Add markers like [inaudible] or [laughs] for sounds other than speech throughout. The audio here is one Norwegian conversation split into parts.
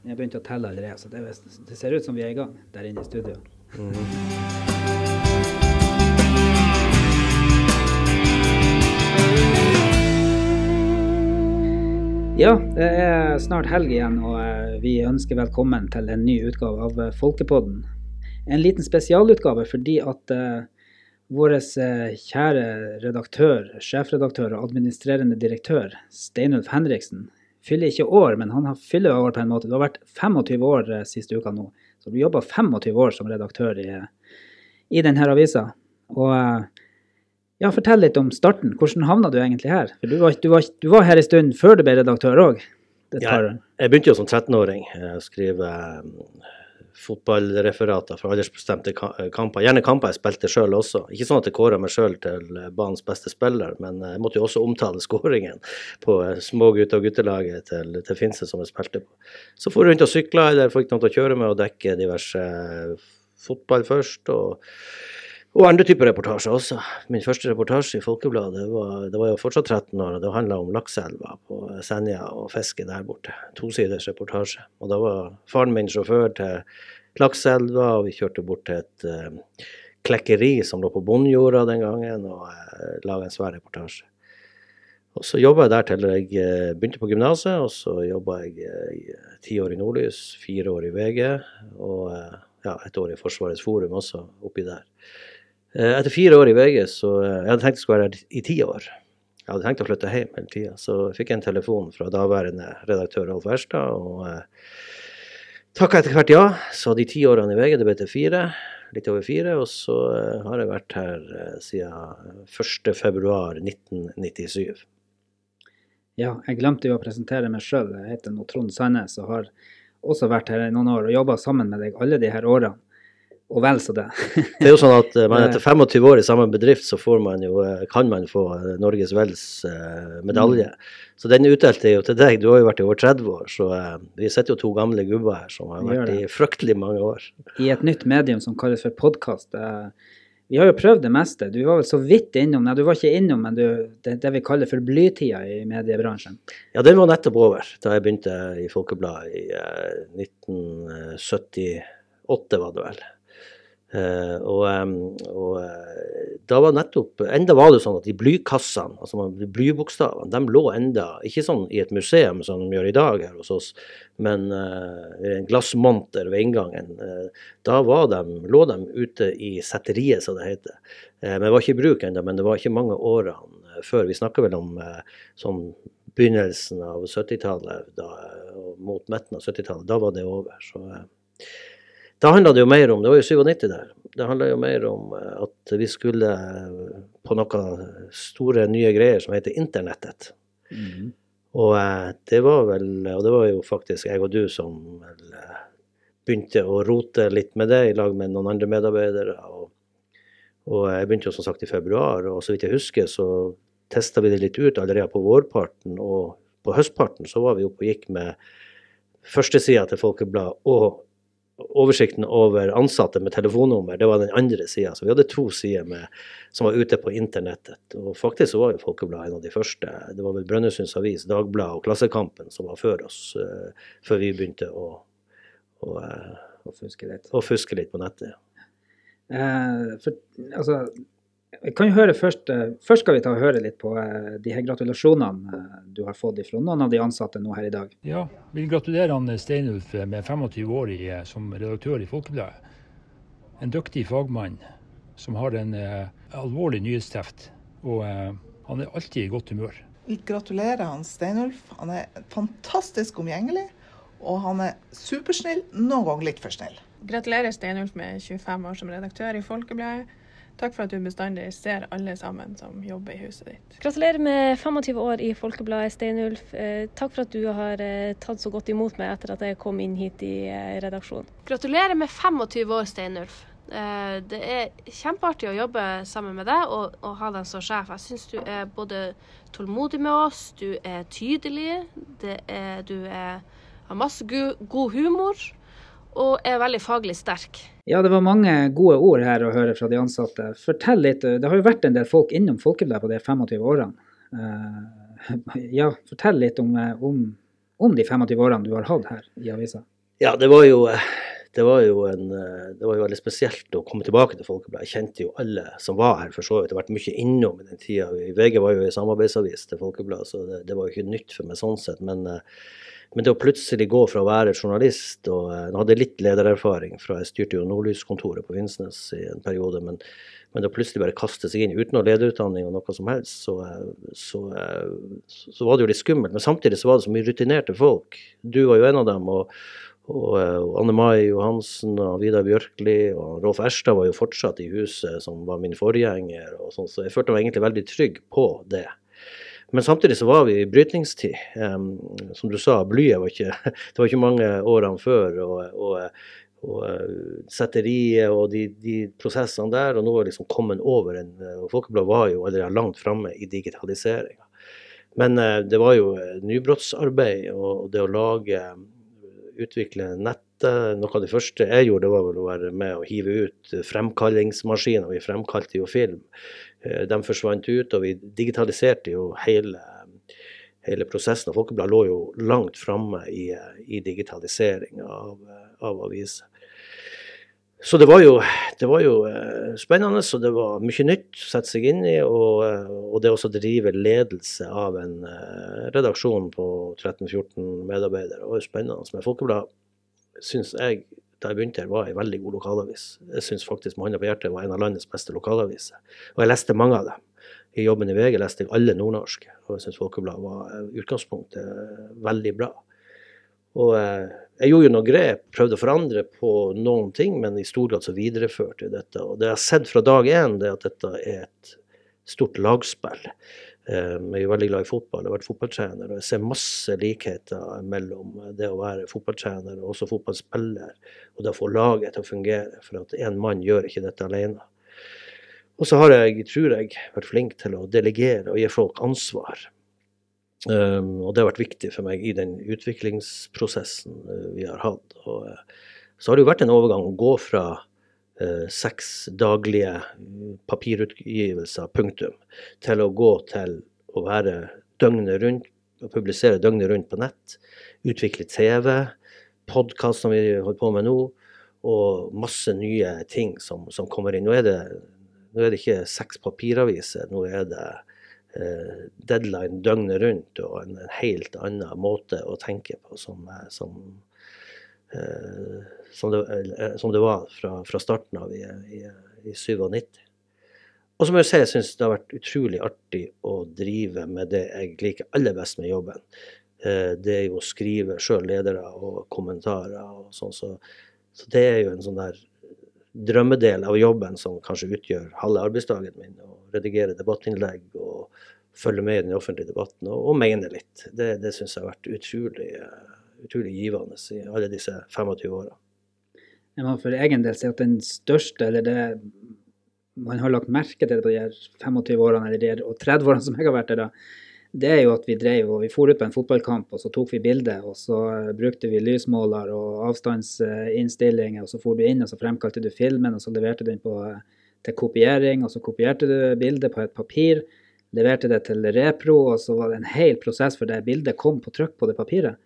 Jeg begynte å telle allerede, så det, det, ser ut som vi er i gang der inne i studio. Mm. Ja, det er snart helg igjen, og eh, vi ønsker velkommen til en ny utgave av eh, Folkepodden. En liten spesialutgave fordi at uh, vår kjære redaktør, sjefredaktør og administrerende direktør Steinulf Henriksen fyller ikke år, men han fyller år på en måte. Du har vært 25 år uh, siste uka nå, så du jobba 25 år som redaktør i, i denne avisa. Og ja, fortell litt om starten. Hvordan havna du egentlig her? For du var, du var, du var her en stund før du ble redaktør òg? Ja, jeg begynte jo som 13-åring å skrive fotballreferater fra aldersbestemte kamper. Gjerne kamper jeg spilte sjøl også. Ikke sånn at jeg kåra meg sjøl til banens beste spiller, men jeg måtte jo også omtale [laughs] skåringen på små gutter- og guttelaget til, til Finse som jeg spilte på. Så for rundt og sykla, eller fikk noen til å kjøre med og dekke diverse fotball først. og og andre typer reportasjer også. Min første reportasje i Folkebladet var, det var jo fortsatt 13 år, og det handla om lakseelva på Senja og fiske der borte. Tosiders reportasje. Og da var faren min sjåfør til lakseelva, og vi kjørte bort til et uh, klekkeri som lå på bondjorda den gangen, og uh, laga en svær reportasje. Og så jobba jeg der til jeg uh, begynte på gymnaset, og så jobba jeg uh, ti år i Nordlys, fire år i VG, og ja, et år i Forsvarets forum også, oppi der. Eh, etter fire år i VG, så eh, jeg hadde tenkt jeg skulle være her i ti år. Jeg hadde tenkt å flytte hjem hele tida. Så fikk jeg en telefon fra daværende redaktør Rolf Erstad, og eh, takka etter hvert ja. Så de ti årene i VG, det ble til fire. Litt over fire. Og så eh, har jeg vært her eh, siden 1.2.1997. Ja, jeg glemte jo å presentere meg sjøl. Jeg heter nå Trond Sandnes og har også vært her i noen år og jobba sammen med deg alle de her årene og vel så det. det er jo sånn at man [laughs] etter 25 år i samme bedrift, så man jo, eh, kan man få eh, Norges Vels eh, medalje. Mm. Så den utdelte jeg jo til deg. Du har jo vært i over 30 år, så vi sitter jo to gamle gubber her som har vært i fryktelig mange år. I et nytt medium som kalles for podkast. Vi har jo prøvd det meste. Du var vel så vidt innom, nei du var ikke innom, men du, det, det, vi kaller for blytida i mediebransjen? Ja, den var nettopp over da jeg begynte i Folkebladet i 1978, var det vel. Uh, og, og uh, da var nettopp Enda var det sånn at de blykassene, altså de blybokstavene, de lå enda ikke sånn i et museum som de gjør i dag her hos oss, men uh, en glassmonter ved inngangen. da de, lå de ute i setteriet, som det heter. men det var ikke i bruk ennå, men det var ikke mange årene før. Vi snakker vel om sånn begynnelsen av 70-tallet, mot midten av 70-tallet. Da var det over. så da handla det jo mer om Det var jo 97 der. Det handla jo mer om eh, at vi skulle eh, på noen store, nye greier som heter internettet. Mm. Og eh, det var vel Og det var jo faktisk jeg og du som vel begynte å rote litt med det, i lag med noen andre medarbeidere. Og, og jeg begynte jo som sagt i februar, og så vidt jeg husker, så testa vi det litt ut allerede på vårparten. Og på høstparten så var vi oppe og gikk med førstesida til Folkebladet og oversikten over ansatte med telefonnummer, det var den andre sida. Så vi hadde to sider som var ute på internettet. Og faktisk var jo Folkebladet en av de første. Det var vel Brønnøysunds Avis, Dagbladet og Klassekampen som var før oss, uh, før vi begynte å, å, uh, å, fuske, å fuske litt på nettet. Uh, for, altså, jeg kan høre først, eh, først skal vi ta og høre litt på eh, de her gratulasjonene eh, du har fått fra noen av de ansatte nå her i dag. Ja, vil gratulere han Steinulf med 25 år i, som redaktør i Folkebladet. En dyktig fagmann som har en uh, alvorlig nyhetsteft. Og uh, han er alltid i godt humør. Vi gratulerer han Steinulf. Han er fantastisk omgjengelig. Og han er supersnill, noen ganger litt for snill. Gratulerer Steinulf med 25 år som redaktør i Folkebladet. Takk for at du bestandig ser alle sammen som jobber i huset ditt. Gratulerer med 25 år i Folkebladet, Steinulf. Eh, takk for at du har eh, tatt så godt imot meg etter at jeg kom inn hit i eh, redaksjonen. Gratulerer med 25 år, Steinulf. Det er kjempeartig å jobbe sammen med deg og, og ha deg som sjef. Jeg syns du er både tålmodig med oss, du er tydelig, er, du er, har masse god humor og er veldig faglig sterk. Ja, det var mange gode ord her å høre fra de ansatte. Fortell litt, Det har jo vært en del folk innom Folkebladet på de 25 årene. Uh, [laughs] ja, fortell litt om, om, om de 25 årene du har hatt her i avisa? Ja, det var jo eh, det var jo, en, eh, det var jo veldig spesielt å komme tilbake til Folkebladet. Jeg kjente jo alle som var her, for så vidt. Det har vært mye innom i den tida. VG var jo en samarbeidsavis til Folkebladet, så det, det, var jo ikke nytt for meg sånn sett. Men, eh, men det å plutselig gå fra å være journalist og Jeg hadde litt ledererfaring fra Jeg styrte jo Nordlyskontoret på Finnsnes i en periode. men men å plutselig bare kaste seg inn uten noe lederutdanning og noe som helst, så, så, så, så, var det jo litt skummelt. Men samtidig så var det så mye rutinerte folk. Du var jo en av dem. Og, og, og Anne Mai Johansen og Vidar Bjørkli og Rolf Erstad var jo fortsatt i huset, som var min forgjenger. og sånn, Så jeg følte meg egentlig veldig trygg på det. Men samtidig så var vi i brytningstid. Som du sa, blyet var ikke [laughs] Det var ikke mange årene før. og, og og uh, setteriet og de, de, prosessene der. Og nå er liksom kommet over en og Folkebladet var jo allerede langt framme i digitaliseringa. Men uh, det var jo nybrottsarbeid og det å lage utvikle nettet. Noe av det første jeg gjorde, var vel å være med å hive ut fremkallingsmaskiner. Vi fremkalte jo film. De forsvant ut, og vi digitaliserte jo hele, hele prosessen. Og Folkebladet lå jo langt framme i, i digitalisering av, av aviser. Så det var jo, det var jo uh, spennende, og det var mye nytt å sette seg inn i. Og, uh, og det å drive ledelse av en redaksjon på 13-14 medarbeidere var jo spennende. Men Folkebladet syns jeg da jeg begynte her, var en veldig god lokalavis. Jeg syns faktisk med hånda på hjertet var en av landets beste lokalaviser. Og jeg leste mange av dem. I jobben i VG leste jeg alle nordnorske, og jeg syns Folkebladet var i utgangspunktet veldig bra. Og eh, jeg gjorde jo noen grep, prøvde å forandre på noen ting, men i stor grad så videreførte jeg dette. Og det jeg har sett fra dag én, er at dette er et stort lagspill. Eh, jeg er veldig glad i fotball, jeg har vært fotballtrener, og jeg ser masse likheter mellom det å være fotballtrener og også fotballspiller, og det å få laget til å fungere. For at én mann gjør ikke dette alene. Og så har jeg, tror jeg, vært flink til å delegere og gi folk ansvar. Um, og det har vært viktig for meg i den utviklingsprosessen uh, vi har hatt. Og, så har det jo vært en overgang å gå fra seks daglige papirutgivelser, punktum, til å gå til å være døgnet rundt, å publisere døgnet rundt på nett. Utvikle TV, podkast som vi holder på med nå, og masse nye ting som, som kommer inn. Nå er, det, nå er det ikke seks papiraviser, nå er det Eh, deadline døgnet rundt og en, en, helt annen måte å tenke på som, eh, som, eh, som, det, som det, var fra, fra starten av i, i, i 97. Og så må jeg si jeg syns det har vært utrolig artig å drive med det jeg liker aller best med jobben. Det er jo å skrive sjøl ledere og kommentarer og sånn. Så, så, det er jo en sånn der drømmedel av jobben som kanskje utgjør halve arbeidsdagen min. Å redigere debattinnlegg og følge med i den offentlige debatten og, og mene litt. Det, det syns jeg har vært utrolig, utrolig givende i alle disse 25 åra. Jeg må for egen del si at den største, eller det man har lagt merke til på de her 25 årene eller de her, 30 årene som jeg har vært der, da, det er jo at vi drev og vi for ut på en fotballkamp, og så tok vi bilde, og så uh, brukte vi lysmåler og avstandsinnstillinger, og så for du inn, og så fremkalte du filmen, og så leverte du den på, uh, til kopiering, og så kopierte du bildet på et papir, leverte det til repro, og så var det en hel prosess for det bildet kom på trykk på det papiret.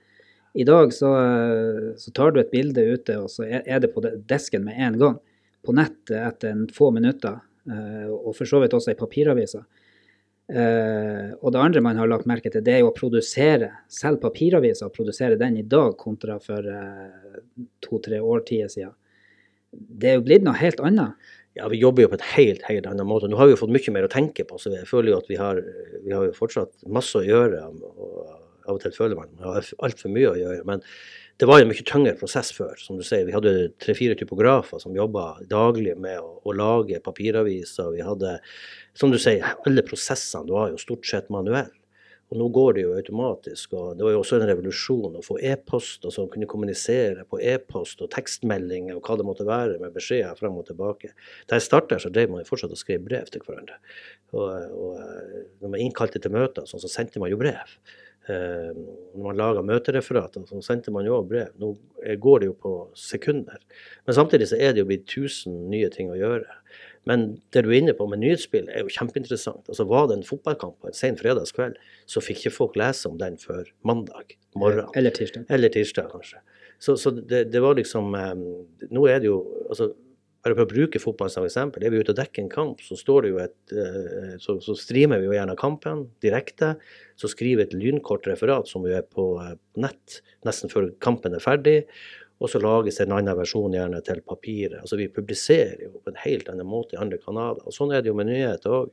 I dag så, så tar du et bilde ute, og så er det på desken med en gang. På nett etter en få minutter, og for så vidt også i papiraviser. Uh, og det andre man har lagt merke til, det er jo å produsere selv papiraviser, produsere den i dag kontra for uh, to-tre årtier siden. Det er jo blitt noe helt annet. Ja, vi jobber jo på et helt, helt annet måte. Nå har vi jo fått mye mer å tenke på, så jeg føler jo at vi har, vi har jo fortsatt masse å gjøre. Og av og til føler man man har altfor mye å gjøre. Men det var en mye tyngre prosess før. Som du sier, vi hadde tre-fire typografer som jobba daglig med å, å lage papiraviser. Vi hadde som du sier, alle prosessene var jo stort sett manuelle. Og nå går det jo automatisk. og Det var jo også en revolusjon å få e-post, og så kunne kommunisere på e-post og tekstmeldinger og hva det måtte være med beskjeder frem og tilbake. Da jeg starta, så drev man jo fortsatt og skrev brev til hverandre. Og, og når man innkalte til møter, sånn, så sendte man jo brev. Eh, når man laga møtereferater, så sendte man jo brev. Nå går det jo på sekunder. Men samtidig så er det jo blitt tusen nye ting å gjøre. Men det du er inne på med nyhetsspill, er jo kjempeinteressant. Altså Var det en fotballkamp på en sen fredagskveld, så fikk ikke folk lese om den før mandag morgen. Eller tirsdag. Eller tirsdag, kanskje. Så, så det, det, var liksom um, Nå er det jo altså, bare for å bruke fotball som eksempel, er vi ute og dekker en kamp, så står det jo et uh, så, så, streamer vi jo gjerne kampen direkte. Så skriver et lynkort referat som vi er på uh, nett nesten før kampen er ferdig. Og så lages en annen versjon gjerne til papiret. Altså Vi publiserer jo på en helt annen måte i andre kanaler. Og Sånn er det jo med nyheter òg.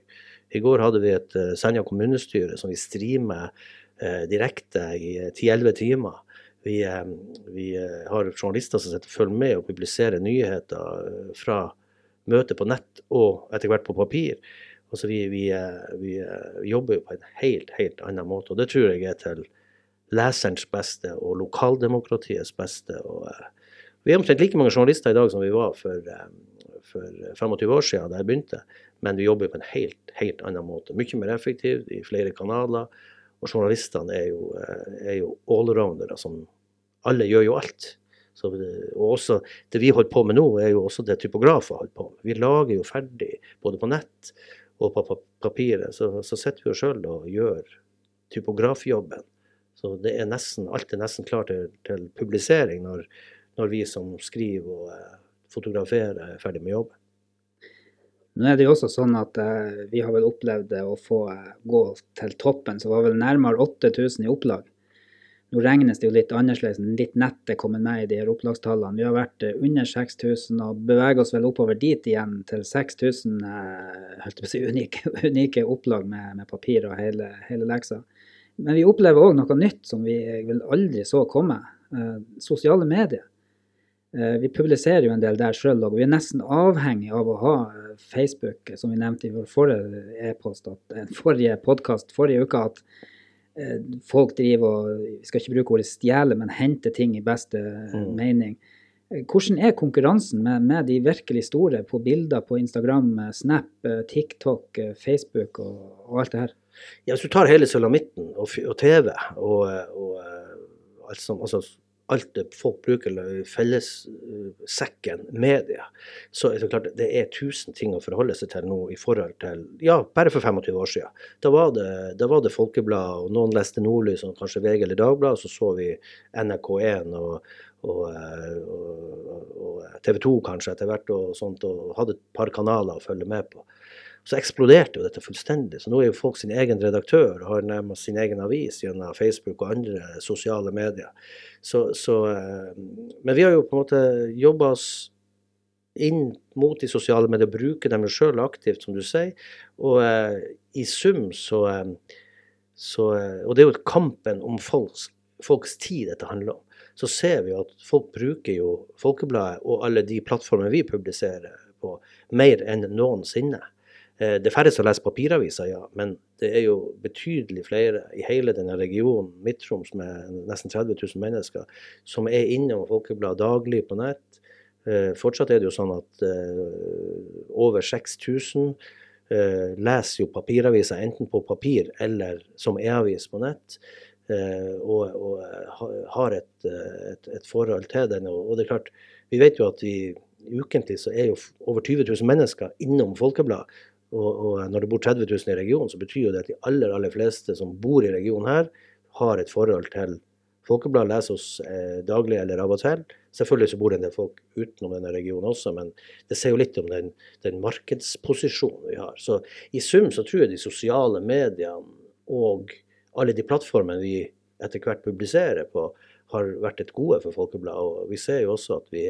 I går hadde vi et uh, Senja kommunestyre som vi streamer uh, direkte i 10-11 timer. Vi, uh, vi har journalister som sitter og følger med og publiserer nyheter fra møter på nett og etter hvert på papir. Altså vi, vi, vi, jobber jo på en helt, helt annen måte, og det tror jeg er til leserens beste og lokaldemokratiets beste. Og, uh, vi er omtrent like mange journalister i dag som vi var for, for 25 år siden da jeg begynte, men vi jobber på en helt, helt annen måte. Mye mer effektivt i flere kanaler. Og journalistene er jo, er jo allroundere. som Alle gjør jo alt. Så, og også det vi holder på med nå, er jo også det typografer holder på med. Vi lager jo ferdig både på nett og på papiret. Så, så sitter vi jo sjøl og gjør typografjobben. Så det er nesten, alt er nesten klart til, til publisering når, når, vi som skriver og eh, fotograferer er ferdig med jobben. Nå er det jo også sånn at eh, vi har vel opplevd å få eh, gå til toppen, så var vel nærmere 8000 i opplag. Nå regnes det jo litt annerledes, litt nett er kommet med i de her opplagstallene. Vi har vært eh, under 6000 og beveger oss vel oppover dit igjen til 6000 eh, si, [laughs] unike, unike, opplag med, med papir og hele, hele leksa. Men vi opplever òg noe nytt som vi vel aldri så komme. Eh, sosiale medier. Eh, vi publiserer jo en del der sjøl, og vi er nesten avhengig av å ha eh, Facebook, som vi nevnte i vår forrige e-post, forrige podkast forrige uke, at eh, folk driver og Vi skal ikke bruke ordet stjele, men hente ting i beste mm. mening. Eh, hvordan er konkurransen med, med, de virkelig store på bilder på Instagram, Snap, TikTok, Facebook og, og alt det her? Ja, Hvis du tar hele sulamitten og, og TV og, og alt, som, altså, alt det folk bruker, fellessekken, media, så er det klart det er tusen ting å forholde seg til nå i forhold til Ja, bare for 25 år siden. Da var det, da var det Folkebladet, og noen leste Nordlys og kanskje VG eller Dagbladet, så så vi NRK1 og, og, og, og TV 2 kanskje etter hvert, og sånt, og hadde et par kanaler å følge med på så eksploderte jo dette fullstendig. Så nå er jo folk sin egen redaktør og har nærmest sin egen avis gjennom Facebook og andre sosiale medier. Så, så, eh, men vi har jo på en måte jobba oss inn mot de sosiale medier, bruke dem sjøl aktivt, som du sier. Og eh, i sum så, uh, så uh, Og det er jo kampen om folks, folks tid dette handler om. Så ser vi at folk bruker jo Folkebladet og alle de plattformene vi publiserer på, mer enn noensinne. Eh, det er færre som leser papiraviser, ja, men det er jo betydelig flere i hele denne regionen, Midt-Troms med nesten 30 000 mennesker, som er innom Folkebladet daglig på nett. Eh, fortsatt er det jo sånn at eh, over 6000 leser jo papiraviser enten på papir eller som e-avis på nett. Og, og har et, et, et, forhold til den. Og, det er klart, vi vet jo at vi ukentlig så er jo over 20 000 mennesker innom Folkebladet. Og, og, når det bor 30 000 i regionen, så betyr jo det at de aller, aller fleste som bor i regionen her, har et forhold til Folkebladet, leser oss eh, daglig eller av og til. Selvfølgelig så bor det en del folk utenom denne regionen også, men det sier jo litt om den, den, markedsposisjonen vi har. Så i sum så tror jeg de sosiale mediene og alle de plattformene vi etter hvert publiserer på, har vært et gode for Folkebladet. Og vi ser jo også at vi,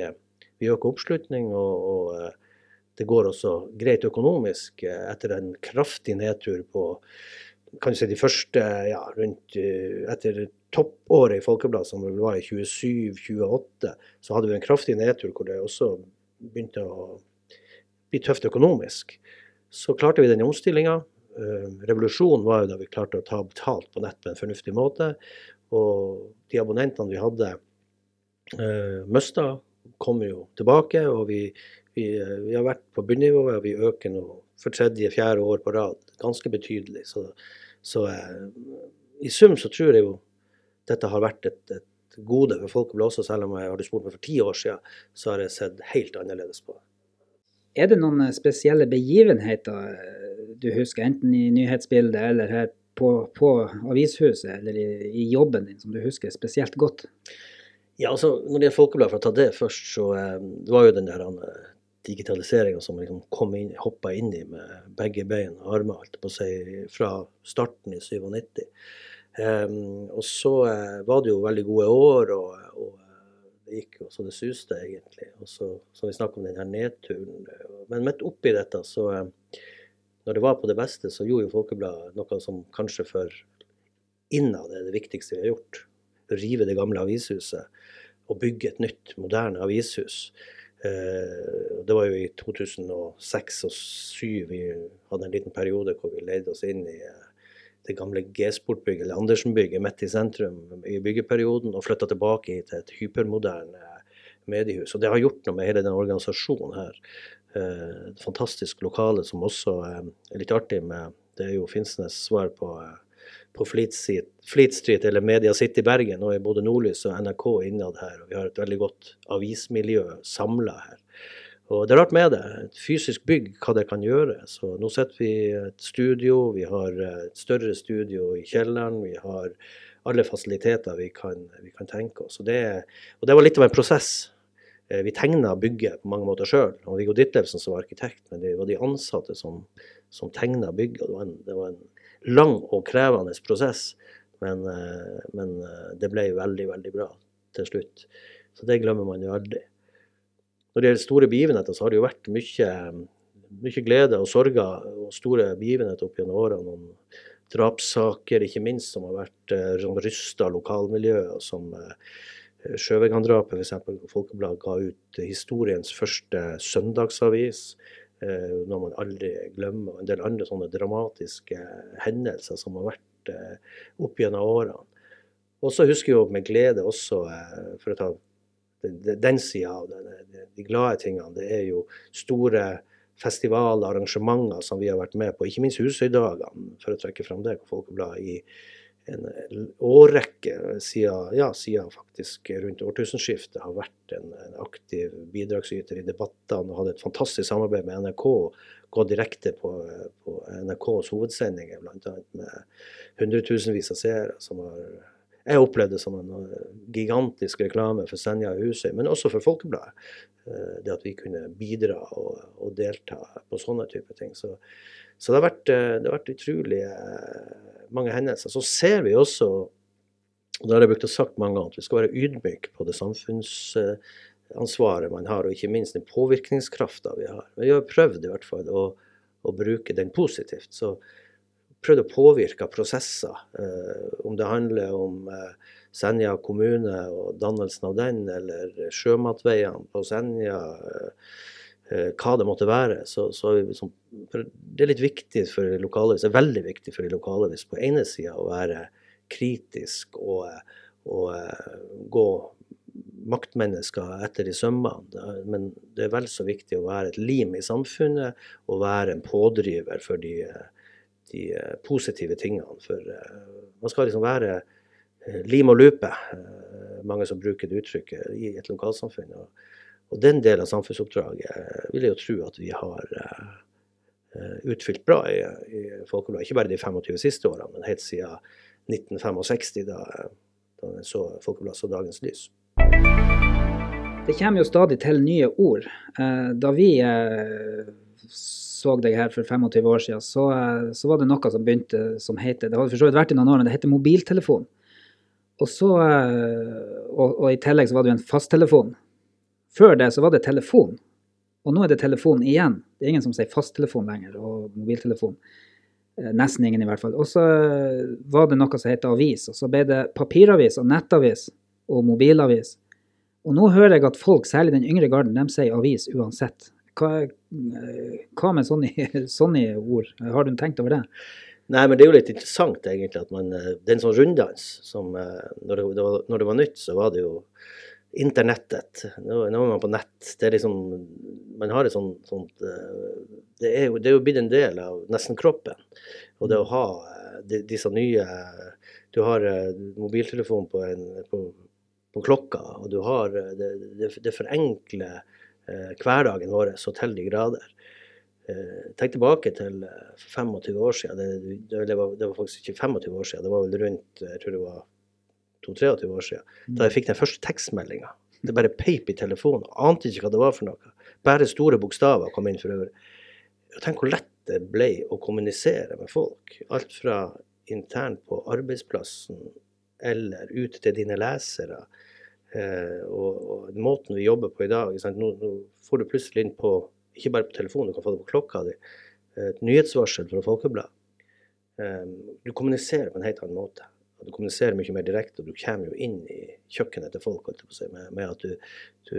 vi øker oppslutning. og, og eh, det går også greit økonomisk eh, etter en kraftig nedtur på kan si de første ja, rundt eh, Etter toppåret i Folkebladet, som var i 27-28, så hadde vi en kraftig nedtur hvor det også begynte å bli tøft økonomisk. Så klarte vi den omstillinga. Eh, revolusjonen var jo da vi klarte å ta betalt på nett på en fornuftig måte. Og de abonnentene vi hadde mista, kommer jo tilbake. Og vi vi, eh, vi har vært på bunnivået, og vi øker nå for tredje-fjerde år på rad ganske betydelig. Så, så eh, i sum så tror jeg jo dette har vært et, et gode for folk å blåse, selv om jeg hadde spurt meg for ti år siden, så har jeg sett helt annerledes på det. Er det noen spesielle begivenheter du husker, enten i nyhetsbildet eller her på, på avishuset eller i, i, jobben din, som du husker spesielt godt? Ja, altså Når det gjelder Folkebladet, for å ta det først, så det var jo den der digitaliseringa som liksom kom inn, hoppa inn i med begge bein og armer, holdt på si, fra starten i 97. Um, og så uh, var det jo veldig gode år, og, og uh, det gikk jo så det suste, egentlig. Og så, som vi snakker om den her nedturen. Men midt oppi dette, så Når det var på det beste, så gjorde jo Folkebladet noe som kanskje for innad er det viktigste vi har gjort. Rive det gamle avishuset og bygge et nytt, moderne avishus. Eh, det var jo i 2006 og 2007 vi hadde en liten periode hvor vi leide oss inn i eh, det gamle G-sportbygget, eller Andersen-bygget, midt i sentrum i byggeperioden, og flytta tilbake til et hypermoderne mediehus. Og det har gjort noe med hele den organisasjonen her. Eh, et fantastisk lokale som også er litt artig med Det er jo Finnsnes svar på på Fleet Street, eller Media City Bergen og er både Nordlys og NRK innad her. og Vi har et veldig godt avismiljø samla her. Og Det er rart med det, et fysisk bygg, hva det kan gjøre. Så Nå sitter vi i et studio, vi har et større studio i kjelleren. Vi har alle fasiliteter vi kan, vi kan tenke oss. Og det, og det, var litt av en prosess. Eh, vi tegna bygget på mange måter sjøl. Viggo Ditlevsen som var arkitekt, men det var de ansatte som, som tegna bygget. Det var en, det var en lang og krevende prosess, men, eh, men, eh, det ble veldig, veldig bra til slutt. Så det glemmer man jo aldri. Når det gjelder store begivenheter, så har det jo vært mye, mye glede og sorger og store begivenheter opp gjennom årene. Noen drapssaker, ikke minst, som har vært som sånn rysta lokalmiljø. Som Sjøvegan-drapet, f.eks. Folkebladet ga ut historiens første søndagsavis. Eh, når man aldri glemmer. En del andre sånne dramatiske hendelser som har vært eh, opp gjennom årene. Og så husker jeg med glede også, eh, for å ta den sida av det, de glade tingene, det er jo store festivaler, arrangementer som vi har vært med på, ikke minst Husøydagene, for å trekke fram det Folkebladet i en årrekke siden, ja, siden faktisk rundt årtusenskiftet har vært en, aktiv bidragsyter i debattene og hadde et fantastisk samarbeid med NRK. Gå direkte på, på NRKs hovedsendinger, bl.a. med hundretusenvis av seere. som har jeg opplevde det som en gigantisk reklame for Senja og Husøy, men også for Folkebladet. Eh, det at vi kunne bidra og, og delta på sånne typer ting. Så, så det, har vært, eh, det har vært utrolig eh, mange hendelser. Så ser vi også, og det har jeg brukt å sagt mange ganger, at vi skal være ydmyke på det samfunnsansvaret man har, og ikke minst den påvirkningskrafta vi har. Vi har prøvd i hvert fall å, å bruke den positivt. Så prøvd å påvirke prosesser. Eh, om det handler om eh, Senja kommune og dannelsen av den, eller sjømatveiene på Senja. Eh, Eh, hva det måtte være. Så, så liksom, det er litt viktig for de lokale, det er veldig viktig for de lokale hvis på ene sida å være kritisk og, og gå maktmennesker etter i sømmene. Men det er vel så viktig å være et lim i samfunnet og være en pådriver for de, de positive tingene. For uh, man skal liksom være lim og lupe, mange som bruker det uttrykket, i et lokalsamfunn. Og, den delen av samfunnsoppdraget vil jeg jo tro at vi har utfylt bra i, i Folkebladet. Ikke bare de 25 siste årene, men helt siden 1965, da, da så Folkebladet så dagens lys. Det kommer jo stadig til nye ord. Da vi så deg her for 25 år siden, så, så, var det noe som begynte som heter Det hadde for så vidt vært i noen år, men det heter mobiltelefon. Og, så, og, og i tillegg så var det jo en fasttelefon før det så var det telefon, og nå er det telefon igjen. Det er ingen som sier fasttelefon lenger, og mobiltelefon. Eh, nesten ingen, i hvert fall. Og så var det noe som het avis, og så ble det papiravis og nettavis og mobilavis. Og nå hører jeg at folk, særlig den yngre garden, de sier avis uansett. Hva, eh, hva med sånne, [laughs] sånne, ord? Har du tenkt over det? Nei, men det er jo litt interessant, egentlig, at man eh, Det er en sånn runddans som når det, når det var nytt, så var det jo internettet. Nå, nå, er man på nett. Det er liksom Man har et sånt, sånt eh, det, er jo, det er jo blitt en del av nesten kroppen. Og det å ha de, disse nye Du har eh, mobiltelefon på, en, på, på klokka, og du har Det, det, det forenkler eh, hverdagen vår så til de grader. Eh, tenk tilbake til eh, 25 år siden. Det, det, det, var, det, var, faktisk ikke 25 år siden, det var vel rundt jeg tror det var 22-23 år siden. Da jeg fikk den første tekstmeldinga. Det bare peip i telefonen. Ante ikke hva det var for noe. Bare store bokstaver kom inn for øvrig. Tenk hvor lett det ble å kommunisere med folk. Alt fra internt på arbeidsplassen eller ut til dine lesere. Eh, og, og, måten vi jobber på i dag nå, nå, får du plutselig inn på, ikke bare på telefonen, du kan få det på klokka di, et nyhetsvarsel fra Folkebladet. Eh, du kommuniserer på en helt annen måte. Du kommuniserer mye mer direkte, og du kommer jo inn i kjøkkenet til folk med, med, at du, du,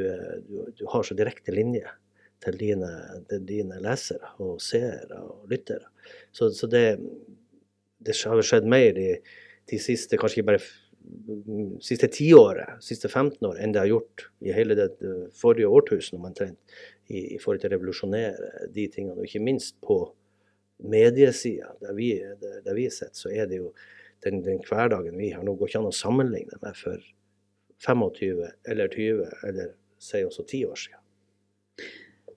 du, du, har så direkte linje til dine, til dine lesere og seere og lyttere. Så, så det, det, har skjedd mer de, de siste, kanskje ikke bare siste tiåret, siste 15 år, enn det har gjort i hele det forrige årtusen omtrent, i, i forhold til å revolusjonere de tingene. Og ikke minst på mediesida, der vi, der, vi sitter, så er det jo den, den, hverdagen vi har nå, går ikke an å sammenligne med for 25 eller 20 eller si også 10 år siden.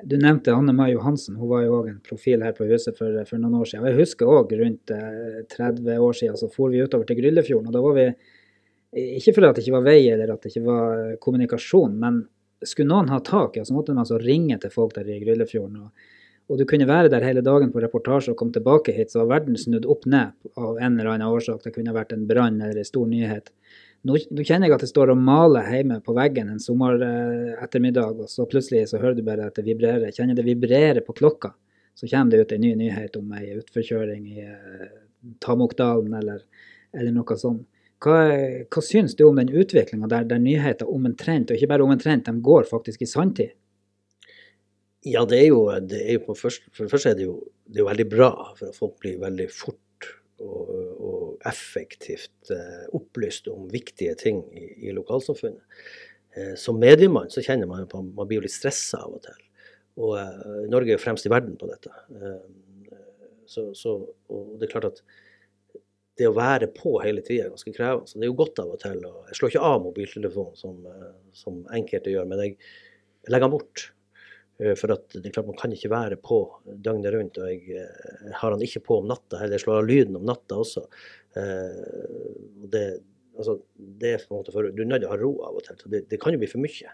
Du nevnte Anne Mai Johansen, hun var jo òg en profil her på huset for, for noen år siden. Jeg husker òg rundt 30 eh, år siden så for vi utover til Gryllefjorden. og da var vi ikke fordi det ikke var vei eller at det ikke var kommunikasjon, men skulle noen ha tak ja, så måtte man altså ringe til folk der i Gryllefjorden. Og, og, du kunne være der hele dagen på reportasje og komme tilbake hit, så var verden snudd opp ned av en eller annen årsak. Det kunne vært en brann eller en stor nyhet. Nå, nå, kjenner jeg at det står og maler hjemme på veggen en sommerettermiddag, og så plutselig så hører du bare at det vibrerer. Kjenner det vibrerer på klokka. Så kommer det ut en ny nyhet om ei utforkjøring i eh, Tamokdalen eller, eller noe sånt. Hva, hva syns du om den utviklinga der, der, nyheter trend, og ikke bare om en trend, de går faktisk i sanntid? Ja, det er jo, det er jo først, For det første er det jo, det er veldig bra, for at folk blir veldig fort og, og effektivt eh, opplyst om viktige ting i, i lokalsamfunnet. Eh, som mediemann så kjenner man jo på man blir jo litt stressa av og til. Og eh, Norge er jo fremst i verden på dette. Eh, så, så, og det er klart at det å være på hele tida er ganske krevende. Så det er jo godt av og til. Og jeg slår ikke av mobiltelefonen som, eh, som enkelte gjør, men jeg legger den bort. Eh, for at det er klart man kan ikke være på døgnet rundt. Og jeg eh, har den ikke på om natta heller. Jeg slår av lyden om natta også. Det, altså, det er på en måte for, Du er nødt til å ha ro av og til. så det, det, kan jo bli for mye.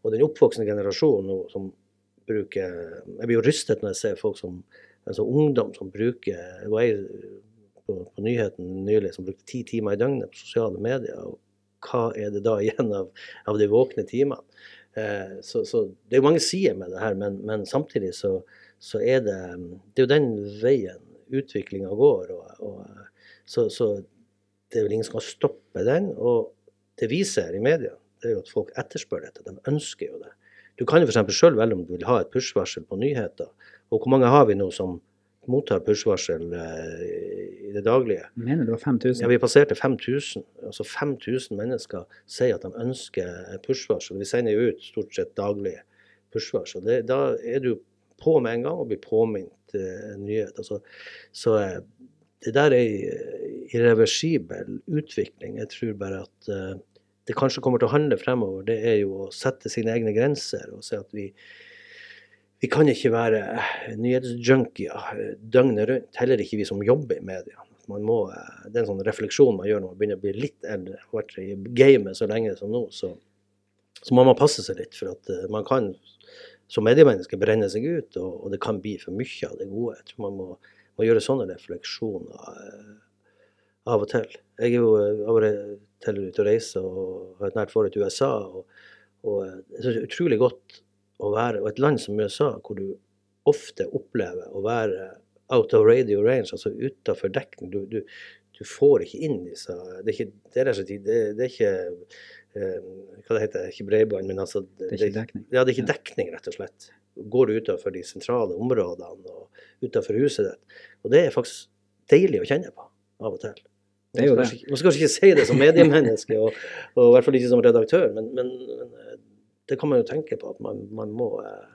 Og den oppvoksende generasjonen nå som bruker Jeg blir jo rystet når jeg ser folk som altså ungdom som bruker på, på nyheten nylig som brukte ti timer i døgnet på sosiale medier. og Hva er det da [laughs] igjen av, av de våkne timene? Eh, så, så, Det er jo mange sider med det her, men, men samtidig så, så, er det det er jo den veien utviklinga går. Og, og, så, så, det er vel ingen som kan stoppe den. Og det vi ser i media, det er jo at folk etterspør dette. De ønsker jo det. Du kan jo f.eks. sjøl velge om du vil ha et push-varsel på nyheter. Og hvor mange har vi nå som mottar push-varsel eh, i det daglige. Mener du var 5000? Ja, vi passerte 5000. Altså 5000 mennesker sier at de ønsker push-varsel. Vi sender jo ut stort sett daglig push-varsel. Da er du på med en gang og blir påminnet en nyhet. Altså, så uh, det der er irreversibel utvikling. Jeg tror bare at det kanskje kommer til å handle fremover, det er jo å sette sine egne grenser og se at vi vi kan ikke være nyhetsjunkier døgnet rundt, heller ikke vi som jobber i media. Må, det er en sånn refleksjon man gjør når man begynner å bli litt eldre. Har vært i gamet så lenge som nå, så, så, må man passe seg litt. For at eh, man kan som mediemenneske brenne seg ut, og, og, det kan bli for mye av det gode. Jeg tror man må, må gjøre sånne refleksjoner eh, av og til. Jeg er jo eh, av og til ute og reiser og har et nært forhold til USA. og, og det er utrolig godt å være Og et land som USA, hvor du ofte opplever å være out of radio range, altså utafor dekning. Du, du, du, får ikke inn disse Det er ikke, det er, det, det er ikke eh, hva det heter ikke bredbånd, men altså Det er ikke dekning? Ja, det er ikke dekning, rett og slett. Går du utenfor de sentrale områdene og utenfor huset ditt. Og det er faktisk deilig å kjenne på av og til. Man skal, kanskje, man skal kanskje ikke si det som mediemenneske, og, og, i hvert fall ikke som redaktør, men, men, men det kan man jo tenke på at man, man må eh,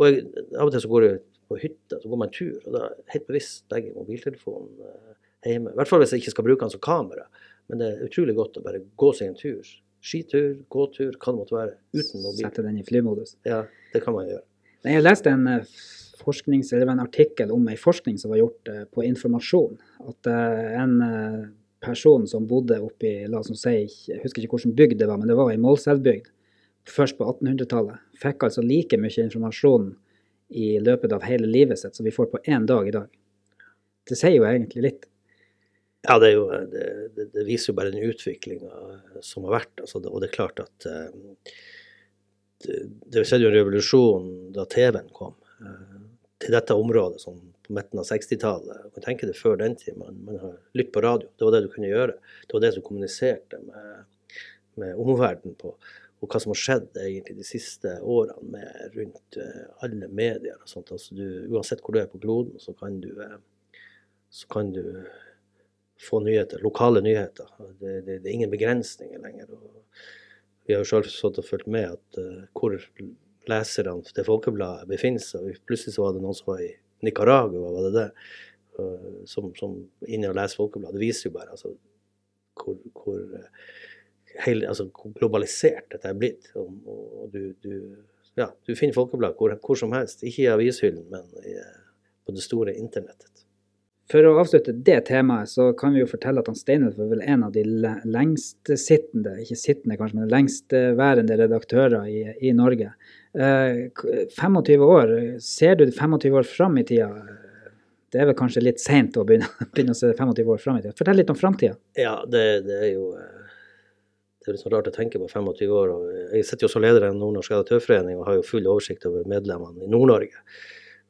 Og jeg, av og til så går jeg på hytta, så går man tur, og da helt bevisst legger jeg mobiltelefonen eh, hjemme. I hvert fall hvis jeg ikke skal bruke den som kamera. Men det er utrolig godt å bare gå seg en tur skitur, gåtur, hva det måtte være, uten mobil. Sette den i flymodus. Ja, det kan man gjøre. Jeg leste en eh, forsknings, eller en artikkel om en forskning som var gjort på informasjon. At en person som bodde oppi la oss si, jeg husker ikke hvilken bygd det var, men det var ei Målselvbygd først på 1800-tallet, fikk altså like mye informasjon i løpet av hele livet sitt som vi får på én dag i dag. Det sier jo egentlig litt. Ja, det, er jo, det, det, viser jo bare den utviklinga som har vært. Altså, og det er klart at eh, det, det skjedde jo en revolusjon da TV-en kom eh, til dette området sånn på midten av 60-tallet. Man tenker det før den tid. Man, man har lyttet på radio. Det var det du kunne gjøre. Det var det som kommuniserte med, med omverdenen på. Og hva som har skjedd egentlig de siste årene med rundt eh, alle medier og sånt. Altså du, uansett hvor du er på kloden, så kan du, eh, så kan du få nyheter, lokale nyheter. Det, det, det er ingen begrensninger lenger. Og vi har jo selv stått og fulgt med at uh, hvor leserne til Folkebladet befinner seg. Plutselig så var det noen som var i Nicaragua, var det det? Uh, som, som inne og leser Folkebladet. Det viser jo bare altså, hvor, hvor, uh, heil, altså, globalisert dette er blitt. Og, og du, du, ja, du finner Folkeblad hvor, hvor, som helst. Ikke i avishyllen, men i, på det store internettet. For å avslutte det temaet, så kan vi jo fortelle at han Steinulf er vel en av de lengstsittende, ikke sittende kanskje, men lengstværende redaktører i, i Norge. Eh, 25 år, ser du 25 år fram i tida? Det er vel kanskje litt seint å begynne, [laughs] begynne, å se 25 år fram i tida. Fortell litt om framtida. Ja, det, det, er jo det er sånn rart å tenke på 25 år. Jeg sitter jo som leder i en Nordnorsk redaktørforening og har jo full oversikt over medlemmene i Nord-Norge.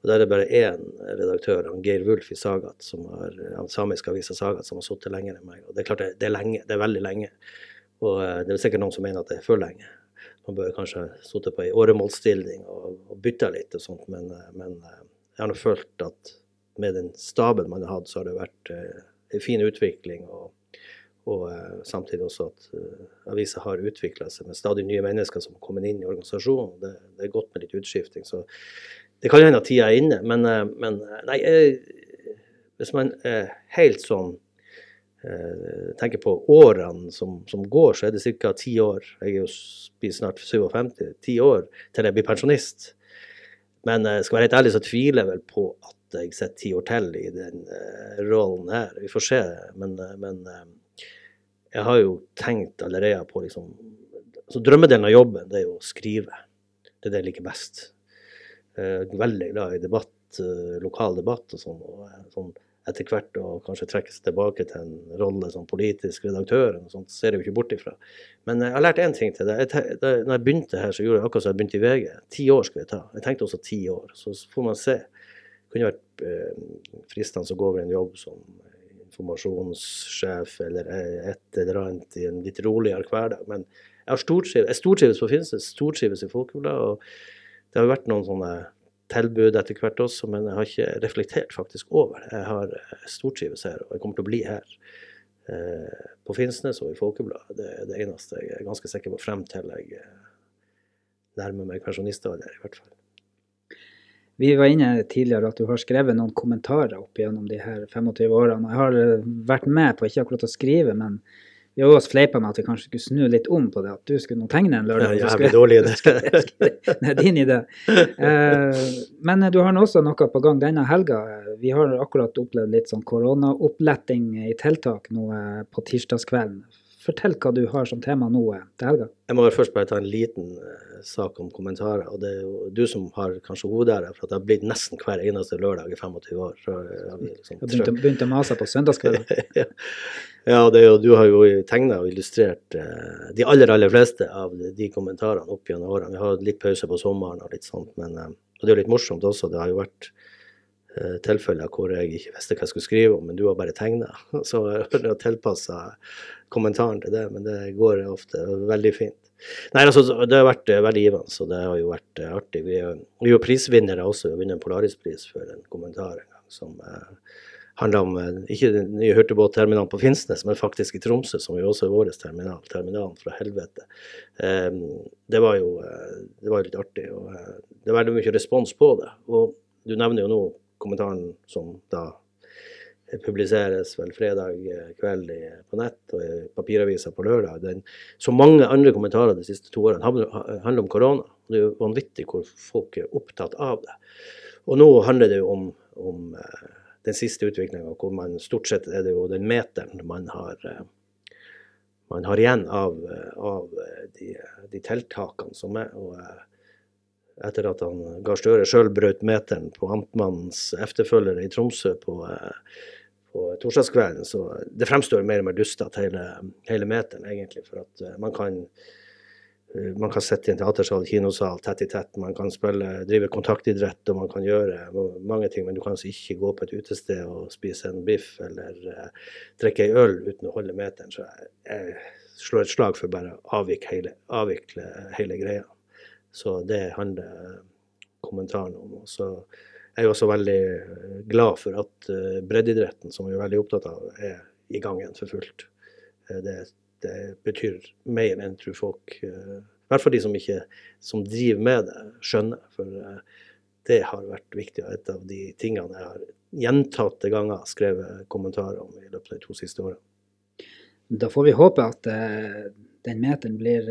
Og Der er det bare én redaktør, han Geir Wulf i Sagat, som har, han samiske avisa Sagat, som har sittet lenger enn meg. Og Det er klart det, det, er lenge, det er veldig lenge. Og eh, det er sikkert noen som mener at det er for lenge. Man bør kanskje sitte på ei åremålsstilling og, og bytte litt og sånt, men, eh, men, eh, jeg har nå følt at med den staben man har hatt, så har det vært en fin utvikling. og og uh, samtidig også at uh, avisa har utvikla seg med stadig nye mennesker som har kommet inn i organisasjonen. Det, det, er godt med litt utskifting. Så det kan hende at tida er inne, men, eh, men eh, nei, eh, hvis man er helt sånn tenker på årene som, som går, så er det ca. ti år. Jeg blir snart 57. Ti år til jeg blir pensjonist. Men jeg skal være helt ærlig, så tviler jeg vel på at jeg sitter ti år til i den rollen her. Vi får se. Men, men jeg har jo tenkt allerede på liksom Så Drømmedelen av jobben det er jo å skrive. Det er det jeg liker best. Eh, veldig glad i debatt, eh, lokal debatt og sånn. og eh, sånn etter hvert å kanskje trekke seg tilbake til en rolle som politisk redaktør. og sånt, ser jeg jo ikke bort ifra. Men jeg har lært én ting til. Jeg, da jeg begynte her, så gjorde jeg akkurat som jeg begynte i VG. Ti år skulle jeg ta. Jeg tenkte også ti år. Så får man se. Det kunne vært fristende å gå over en jobb som informasjonssjef eller et eller annet i en litt roligere hverdag. Men jeg stortrives, jeg på Finnsnes, stortrives i Folkebladet. og det har vært noen sånne tilbud etter hvert også, men jeg har ikke reflektert faktisk over det. Jeg har eh, stortrives her, og jeg kommer til å bli her. Eh, på Finnsnes og i Folkebladet. Det er det eneste jeg er ganske sikker på frem til jeg eh, nærmer meg pensjonistalder, i hvert fall. Vi var inne tidligere at du har skrevet noen kommentarer opp gjennom de her 25 årene. Jeg har vært med på ikke akkurat å skrive, men vi har også fleipa med at vi kanskje skulle snu litt om på det, at du skulle nå tegne en lørdag. Ja, jævlig dårlig idé. [laughs] det er din idé. Eh, men du har nå også noe på gang denne helga. Vi har akkurat opplevd litt sånn koronaoppletting i tiltak nå eh, på tirsdagskvelden. Fortell hva du har som tema nå eh, til helga. Jeg må først bare ta en liten uh, sak om kommentarer. og Det er jo du som har kanskje hovedæra for at det har blitt nesten hver eneste lørdag i 25 år. Så, har liksom, begynt, begynt å mase på søndagskvelden? [laughs] ja. Ja, jo, du har jo tegna og illustrert eh, de aller aller fleste av de kommentarene opp gjennom årene. Vi har litt pause på sommeren og litt sånt, men eh, og det er jo litt morsomt også. Det har jo vært eh, tilfeller hvor jeg ikke visste hva jeg skulle skrive om, men du har bare tegna. [laughs] Så jeg tilpassa kommentaren til det, men det går ofte veldig fint. Nei, altså, Det har vært uh, veldig givende, så det har jo vært uh, artig. Vi, er jo prisvinnere også. Vi har vunnet en Polarispris for en kommentar en gang som handler om eh, ikke den nye hurtigbåtterminalen på Finnsnes, men faktisk i Tromsø, som jo også er vår terminal. Terminalen fra helvete. Um, det var jo eh, det var litt artig. og Det er veldig mye respons på det. Og du nevner jo nå kommentaren som da publiseres vel fredag eh, kveld på nett og i papiravisa på lørdag. Den, så mange andre kommentarer de siste to årene handler om korona. Det er jo vanvittig hvor folk er opptatt av det. Og nå handler det jo om, om eh, den siste utviklinga, hvor man stort sett er det jo den meteren man har, eh, man har igjen av, av de, de, tiltakene som er. og etter at han Gahr Støre sjøl brøt meteren på amtmannens efterfølgere i Tromsø på, på torsdagskvelden. Så det fremstår mer og mer dustete, hele, hele meteren, egentlig. For at uh, man kan uh, man kan sitte i en teatersal, kinosal, tett i tett. Man kan spille, drive kontaktidrett og man kan gjøre mange ting. Men du kan altså ikke gå på et utested og spise en biff eller uh, drikke ei øl uten å holde meteren. Så jeg, jeg slår et slag for bare å avvikle avvikle hele greia. Så det handler kommentaren om. Og så er jeg også veldig eh, glad for at eh, breddeidretten, som vi er veldig opptatt av, er i gang igjen for fullt. Eh, det, det betyr mer enn tror folk, i hvert fall de som ikke som driver med det, skjønner. For det har vært viktig, og et av de tingene jeg har gjentatte ganger skrevet kommentarer om i løpet av de to siste årene. Da får vi håpe at den meteren blir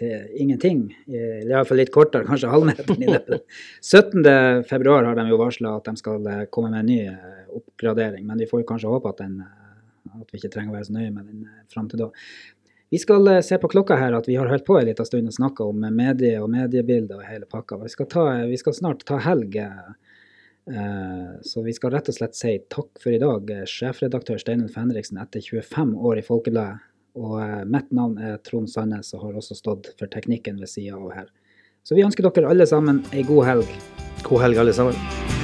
til ingenting. Iallfall litt kortere, [laughs] kanskje halvmeteren i løpet. 17.2 har de jo varsla at de skal eh, komme med en ny eh, oppgradering, men vi får kanskje håpe at, den, eh, at vi ikke trenger å være så nøye med den fram til da. Vi skal se på klokka her at vi har holdt på en liten stund og snakka om medie og mediebilder og hele pakka. Vi skal, ta, vi skal snart ta helg. Så vi skal rett og slett si takk for i dag, sjefredaktør Steinulf Henriksen etter 25 år i Folkebladet. Og eh, mitt navn er Trond Sandnes og har også stått for teknikken ved sida av her. Så vi ønsker dere alle sammen ei god helg. God helg, alle sammen.